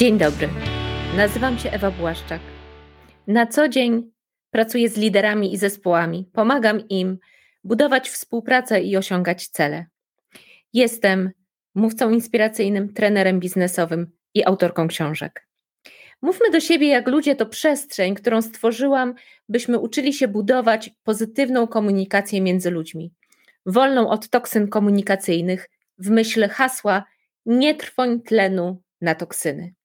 Dzień dobry. Nazywam się Ewa Błaszczak. Na co dzień pracuję z liderami i zespołami, pomagam im budować współpracę i osiągać cele. Jestem mówcą inspiracyjnym, trenerem biznesowym i autorką książek. Mówmy do siebie jak ludzie to przestrzeń, którą stworzyłam, byśmy uczyli się budować pozytywną komunikację między ludźmi, wolną od toksyn komunikacyjnych, w myśl hasła nie trwoń tlenu na toksyny.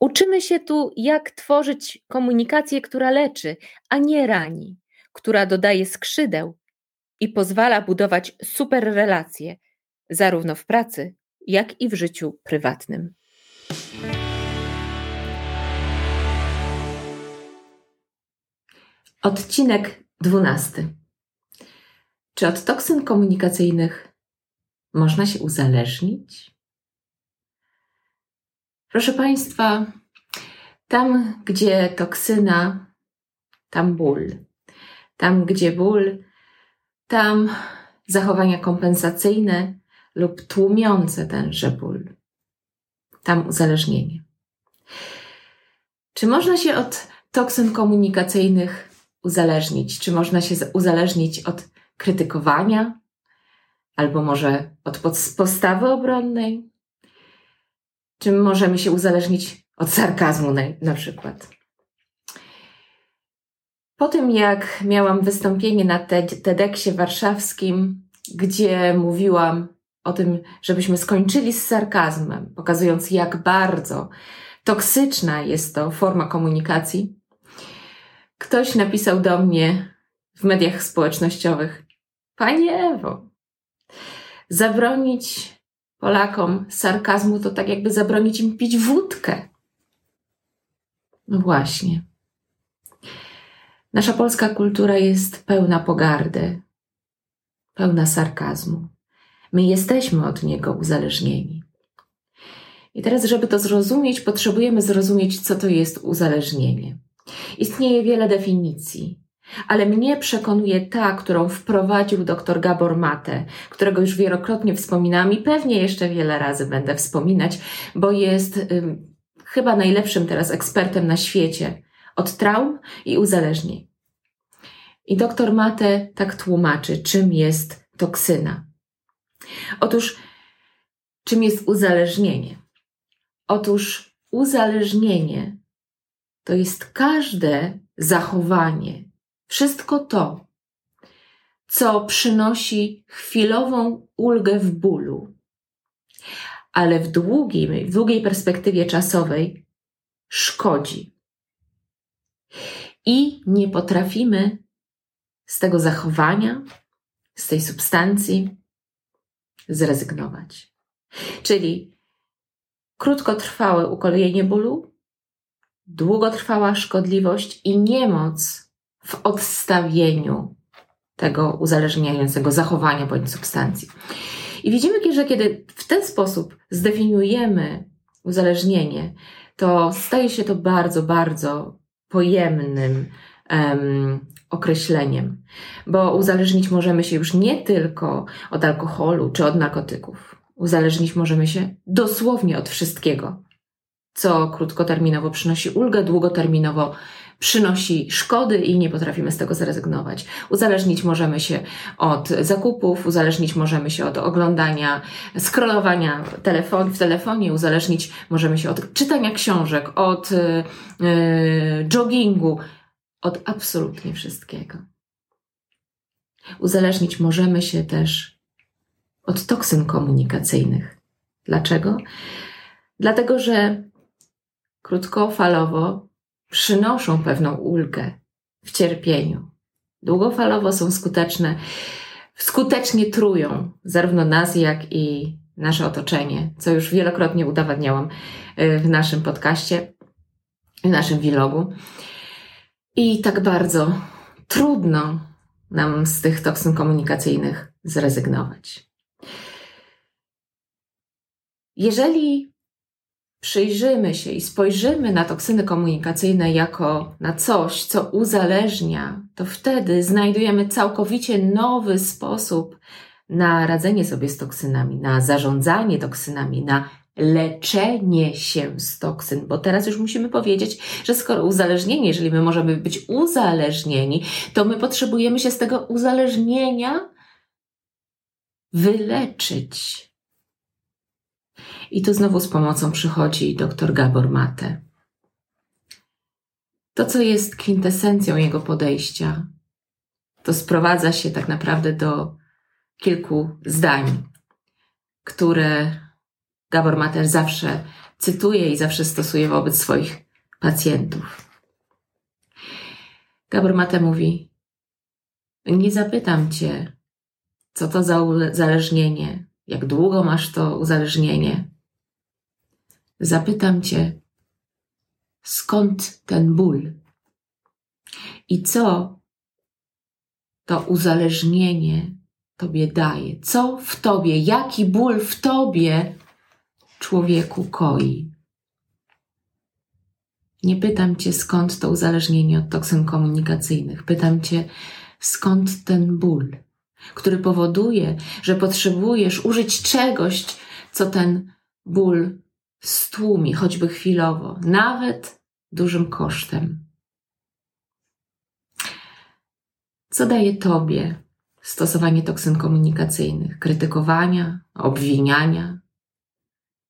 Uczymy się tu, jak tworzyć komunikację, która leczy, a nie rani, która dodaje skrzydeł i pozwala budować super relacje, zarówno w pracy, jak i w życiu prywatnym. Odcinek dwunasty. Czy od toksyn komunikacyjnych można się uzależnić? Proszę Państwa, tam gdzie toksyna, tam ból. Tam gdzie ból, tam zachowania kompensacyjne lub tłumiące tenże ból. Tam uzależnienie. Czy można się od toksyn komunikacyjnych uzależnić? Czy można się uzależnić od krytykowania? Albo może od postawy obronnej? Czy możemy się uzależnić od sarkazmu na, na przykład? Po tym, jak miałam wystąpienie na TEDxie warszawskim, gdzie mówiłam o tym, żebyśmy skończyli z sarkazmem, pokazując, jak bardzo toksyczna jest to forma komunikacji, ktoś napisał do mnie w mediach społecznościowych: Panie Ewo, zabronić Polakom sarkazmu to tak jakby zabronić im pić wódkę. No właśnie. Nasza polska kultura jest pełna pogardy, pełna sarkazmu. My jesteśmy od niego uzależnieni. I teraz, żeby to zrozumieć, potrzebujemy zrozumieć, co to jest uzależnienie. Istnieje wiele definicji, ale mnie przekonuje ta, którą wprowadził dr Gabor Mate, którego już wielokrotnie wspominałam i pewnie jeszcze wiele razy będę wspominać, bo jest chyba najlepszym teraz ekspertem na świecie od traum i uzależnień. I dr Mate tak tłumaczy, czym jest toksyna. Otóż, czym jest uzależnienie? Otóż uzależnienie to jest każde zachowanie, wszystko to, co przynosi chwilową ulgę w bólu, ale w, długim, w długiej perspektywie czasowej szkodzi. I nie potrafimy z tego zachowania, z tej substancji zrezygnować. Czyli krótkotrwałe ukolejenie bólu, długotrwała szkodliwość i niemoc w odstawieniu tego uzależniającego zachowania bądź substancji. I widzimy, że kiedy w ten sposób zdefiniujemy uzależnienie, to staje się to bardzo, bardzo pojemnym um, określeniem, bo uzależnić możemy się już nie tylko od alkoholu czy od narkotyków. Uzależnić możemy się dosłownie od wszystkiego, co krótkoterminowo przynosi ulgę, długoterminowo przynosi szkody i nie potrafimy z tego zrezygnować. Uzależnić możemy się od zakupów, uzależnić możemy się od oglądania, scrollowania telefon, w telefonie, uzależnić możemy się od czytania książek, od yy, joggingu, od absolutnie wszystkiego. Uzależnić możemy się też od toksyn komunikacyjnych. Dlaczego? Dlatego, że krótkofalowo przynoszą pewną ulgę w cierpieniu. Długofalowo są skuteczne, skutecznie trują zarówno nas, jak i nasze otoczenie, co już wielokrotnie udowadniałam y, w naszym podcaście, w naszym vlogu. I tak bardzo trudno nam z tych toksyn komunikacyjnych zrezygnować. Jeżeli przyjrzymy się i spojrzymy na toksyny komunikacyjne jako na coś, co uzależnia, to wtedy znajdujemy całkowicie nowy sposób na radzenie sobie z toksynami, na zarządzanie toksynami, na leczenie się z toksyn, bo teraz już musimy powiedzieć, że skoro uzależnienie, jeżeli my możemy być uzależnieni, to my potrzebujemy się z tego uzależnienia wyleczyć. I tu znowu z pomocą przychodzi dr Gabor Mate. To, co jest kwintesencją jego podejścia, to sprowadza się tak naprawdę do kilku zdań, które Gabor Mater zawsze cytuje i zawsze stosuje wobec swoich pacjentów. Gabor Mate mówi: Nie zapytam cię, co to za uzależnienie, jak długo masz to uzależnienie. Zapytam cię, skąd ten ból i co to uzależnienie tobie daje, co w tobie, jaki ból w tobie człowieku koi. Nie pytam cię, skąd to uzależnienie od toksyn komunikacyjnych. Pytam cię, skąd ten ból, który powoduje, że potrzebujesz użyć czegoś, co ten ból stłumi, choćby chwilowo, nawet dużym kosztem. Co daje Tobie stosowanie toksyn komunikacyjnych, krytykowania, obwiniania,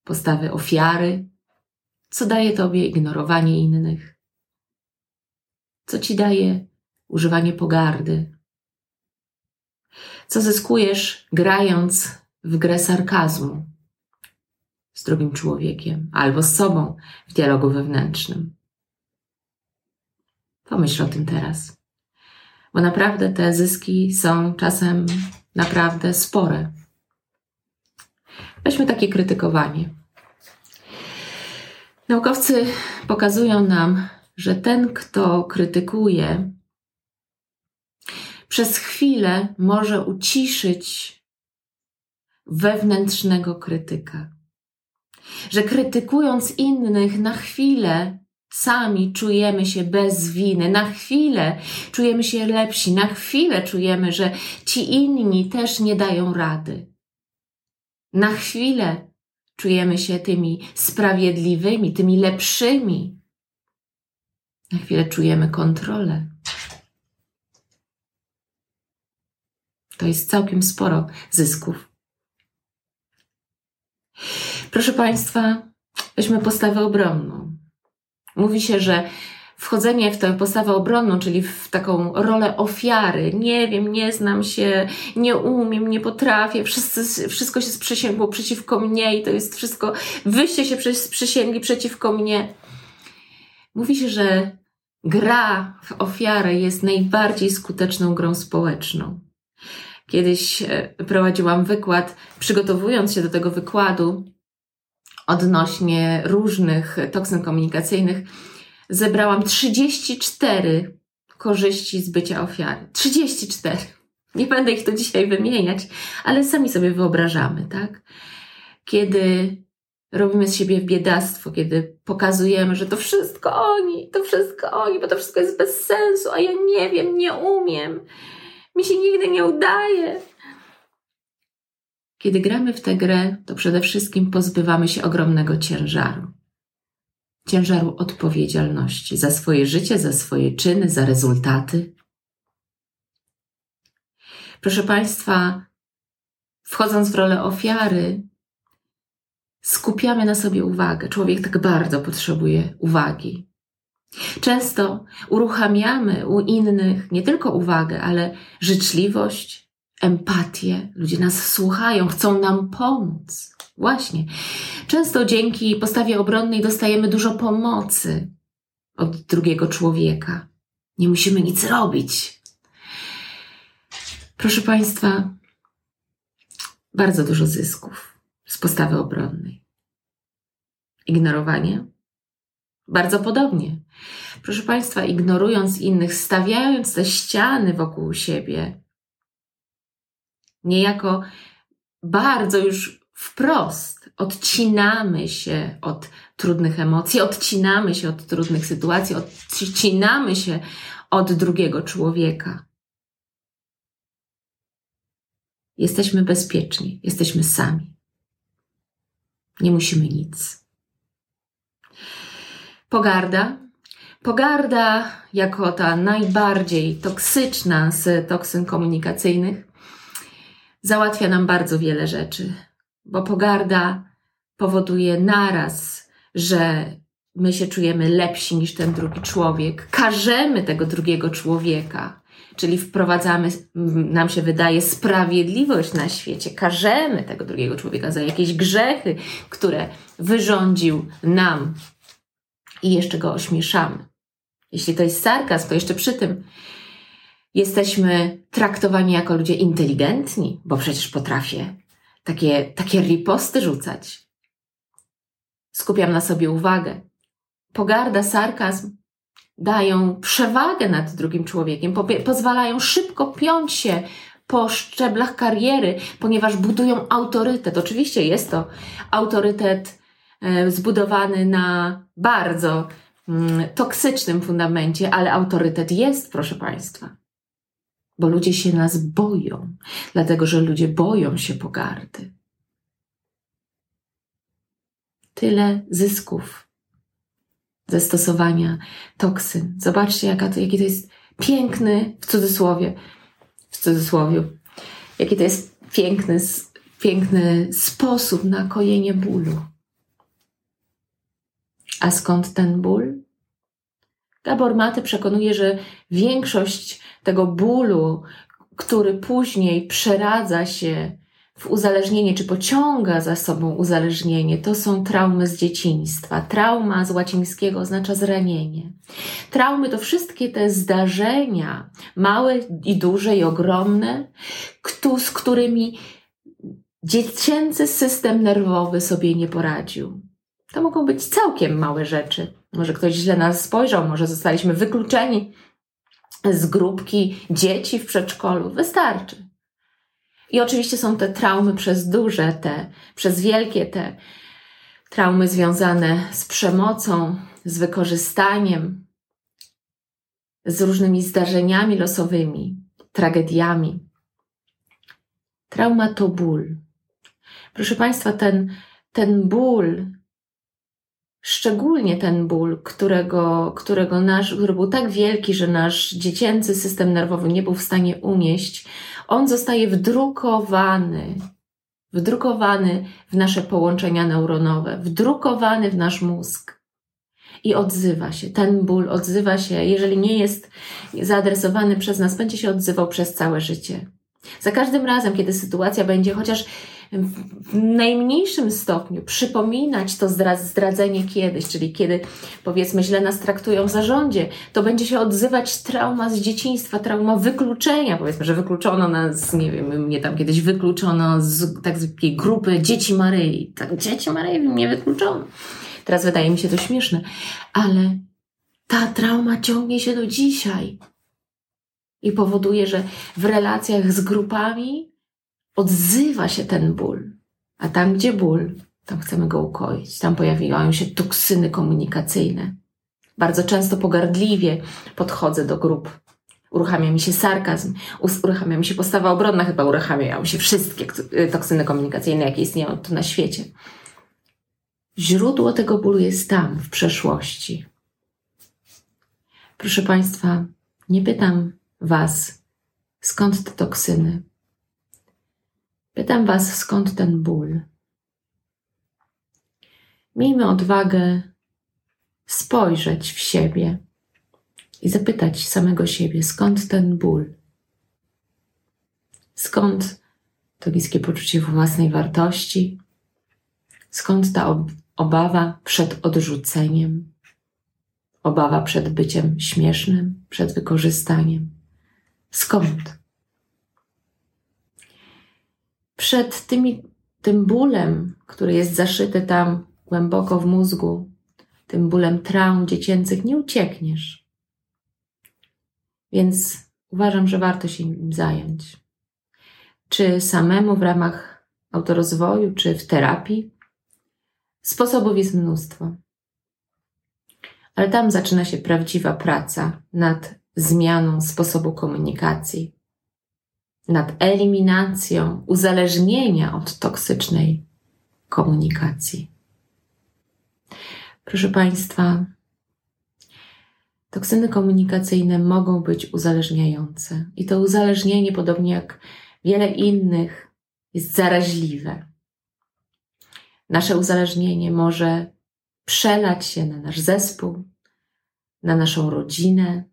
postawy ofiary? Co daje Tobie ignorowanie innych? Co Ci daje używanie pogardy? Co zyskujesz grając w grę sarkazmu z drugim człowiekiem albo z sobą w dialogu wewnętrznym? Pomyśl o tym teraz bo naprawdę te zyski są czasem naprawdę spore. Weźmy takie krytykowanie. Naukowcy pokazują nam, że ten, kto krytykuje, przez chwilę może uciszyć wewnętrznego krytyka. Że krytykując innych na chwilę Sami czujemy się bez winy, na chwilę czujemy się lepsi, na chwilę czujemy, że ci inni też nie dają rady. Na chwilę czujemy się tymi sprawiedliwymi, tymi lepszymi. Na chwilę czujemy kontrolę. To jest całkiem sporo zysków. Proszę Państwa, weźmy postawę obronną. Mówi się, że wchodzenie w tę postawę obronną, czyli w taką rolę ofiary, nie wiem, nie znam się, nie umiem, nie potrafię, wszyscy, wszystko się sprzysięgło przeciwko mnie i to jest wszystko, wyście się sprzysięgli przeciwko mnie. Mówi się, że gra w ofiarę jest najbardziej skuteczną grą społeczną. Kiedyś e, prowadziłam wykład, przygotowując się do tego wykładu, odnośnie różnych toksyn komunikacyjnych, zebrałam 34 korzyści z bycia ofiary. 34. Nie będę ich to dzisiaj wymieniać, ale sami sobie wyobrażamy, tak? Kiedy robimy z siebie biedactwo, kiedy pokazujemy, że to wszystko oni, to wszystko oni, bo to wszystko jest bez sensu, a ja nie wiem, nie umiem, mi się nigdy nie udaje. Kiedy gramy w tę grę, to przede wszystkim pozbywamy się ogromnego ciężaru. Ciężaru odpowiedzialności za swoje życie, za swoje czyny, za rezultaty. Proszę Państwa, wchodząc w rolę ofiary, skupiamy na sobie uwagę. Człowiek tak bardzo potrzebuje uwagi. Często uruchamiamy u innych nie tylko uwagę, ale życzliwość, empatię, ludzie nas słuchają, chcą nam pomóc. Właśnie. Często dzięki postawie obronnej dostajemy dużo pomocy od drugiego człowieka. Nie musimy nic robić. Proszę Państwa, bardzo dużo zysków z postawy obronnej. Ignorowanie? Bardzo podobnie. Proszę Państwa, ignorując innych, stawiając te ściany wokół siebie, niejako bardzo już wprost odcinamy się od trudnych emocji, odcinamy się od trudnych sytuacji, odcinamy się od drugiego człowieka. Jesteśmy bezpieczni, jesteśmy sami. Nie musimy nic. Pogarda. Pogarda, jako ta najbardziej toksyczna z toksyn komunikacyjnych, załatwia nam bardzo wiele rzeczy, bo pogarda powoduje naraz, że my się czujemy lepsi niż ten drugi człowiek, karzemy tego drugiego człowieka, czyli wprowadzamy, nam się wydaje, sprawiedliwość na świecie, karzemy tego drugiego człowieka za jakieś grzechy, które wyrządził nam i jeszcze go ośmieszamy. Jeśli to jest sarkazm, to jeszcze przy tym jesteśmy traktowani jako ludzie inteligentni, bo przecież potrafię takie, takie riposty rzucać. Skupiam na sobie uwagę. Pogarda, sarkazm dają przewagę nad drugim człowiekiem, pozwalają szybko piąć się po szczeblach kariery, ponieważ budują autorytet. Oczywiście jest to autorytet e, zbudowany na bardzo toksycznym fundamencie, ale autorytet jest, proszę Państwa. Bo ludzie się nas boją, dlatego że ludzie boją się pogardy. Tyle zysków ze stosowania toksyn. Zobaczcie, jaka to, jaki to jest piękny, w cudzysłowie, w cudzysłowie, jaki to jest piękny, piękny sposób na kojenie bólu. A skąd ten ból? Gabor Maty przekonuje, że większość tego bólu, który później przeradza się w uzależnienie, czy pociąga za sobą uzależnienie, to są traumy z dzieciństwa. Trauma z łacińskiego oznacza zranienie. Traumy to wszystkie te zdarzenia, małe i duże i ogromne, z którymi dziecięcy system nerwowy sobie nie poradził. To mogą być całkiem małe rzeczy. Może ktoś źle nas spojrzał, może zostaliśmy wykluczeni z grupki dzieci w przedszkolu. Wystarczy. I oczywiście są te traumy przez duże te, przez wielkie te traumy związane z przemocą, z wykorzystaniem, z różnymi zdarzeniami losowymi, tragediami. Trauma to ból. Proszę Państwa, ten, ten ból, szczególnie ten ból, którego, którego nasz, który był tak wielki, że nasz dziecięcy system nerwowy nie był w stanie unieść, on zostaje wdrukowany, wdrukowany w nasze połączenia neuronowe, wdrukowany w nasz mózg. I odzywa się, ten ból odzywa się, jeżeli nie jest zaadresowany przez nas, będzie się odzywał przez całe życie. Za każdym razem, kiedy sytuacja będzie chociaż w najmniejszym stopniu przypominać to zdradzenie kiedyś, czyli kiedy powiedzmy źle nas traktują w zarządzie, to będzie się odzywać trauma z dzieciństwa, trauma wykluczenia, powiedzmy, że wykluczono nas, nie wiem, mnie tam kiedyś wykluczono z tak zwanej grupy dzieci Maryi. Tak, dzieci Maryi mnie wykluczono. Teraz wydaje mi się to śmieszne, ale ta trauma ciągnie się do dzisiaj i powoduje, że w relacjach z grupami odzywa się ten ból. A tam, gdzie ból, tam chcemy go ukoić. Tam pojawiają się toksyny komunikacyjne. Bardzo często pogardliwie podchodzę do grup. Uruchamia mi się sarkazm, uruchamia mi się postawa obronna, chyba uruchamiają się wszystkie toksyny komunikacyjne, jakie istnieją tu na świecie. Źródło tego bólu jest tam, w przeszłości. Proszę Państwa, nie pytam Was, skąd te toksyny, Pytam Was, skąd ten ból? Miejmy odwagę spojrzeć w siebie i zapytać samego siebie, skąd ten ból? Skąd to niskie poczucie własnej wartości? Skąd ta ob obawa przed odrzuceniem? Obawa przed byciem śmiesznym, przed wykorzystaniem? Skąd? Przed tymi, tym bólem, który jest zaszyty tam głęboko w mózgu, tym bólem traum dziecięcych, nie uciekniesz. Więc uważam, że warto się nim zająć. Czy samemu w ramach autorozwoju, czy w terapii. Sposobów jest mnóstwo. Ale tam zaczyna się prawdziwa praca nad zmianą sposobu komunikacji, nad eliminacją uzależnienia od toksycznej komunikacji. Proszę Państwa, toksyny komunikacyjne mogą być uzależniające. I to uzależnienie, podobnie jak wiele innych, jest zaraźliwe. Nasze uzależnienie może przelać się na nasz zespół, na naszą rodzinę,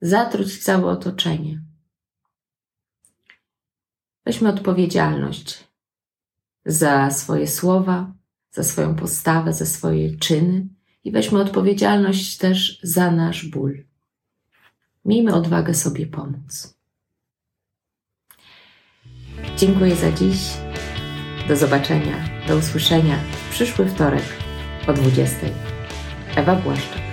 zatruć całe otoczenie. Weźmy odpowiedzialność za swoje słowa, za swoją postawę, za swoje czyny i weźmy odpowiedzialność też za nasz ból. Miejmy odwagę sobie pomóc. Dziękuję za dziś. Do zobaczenia, do usłyszenia przyszły wtorek o 20. Ewa Błaszczak.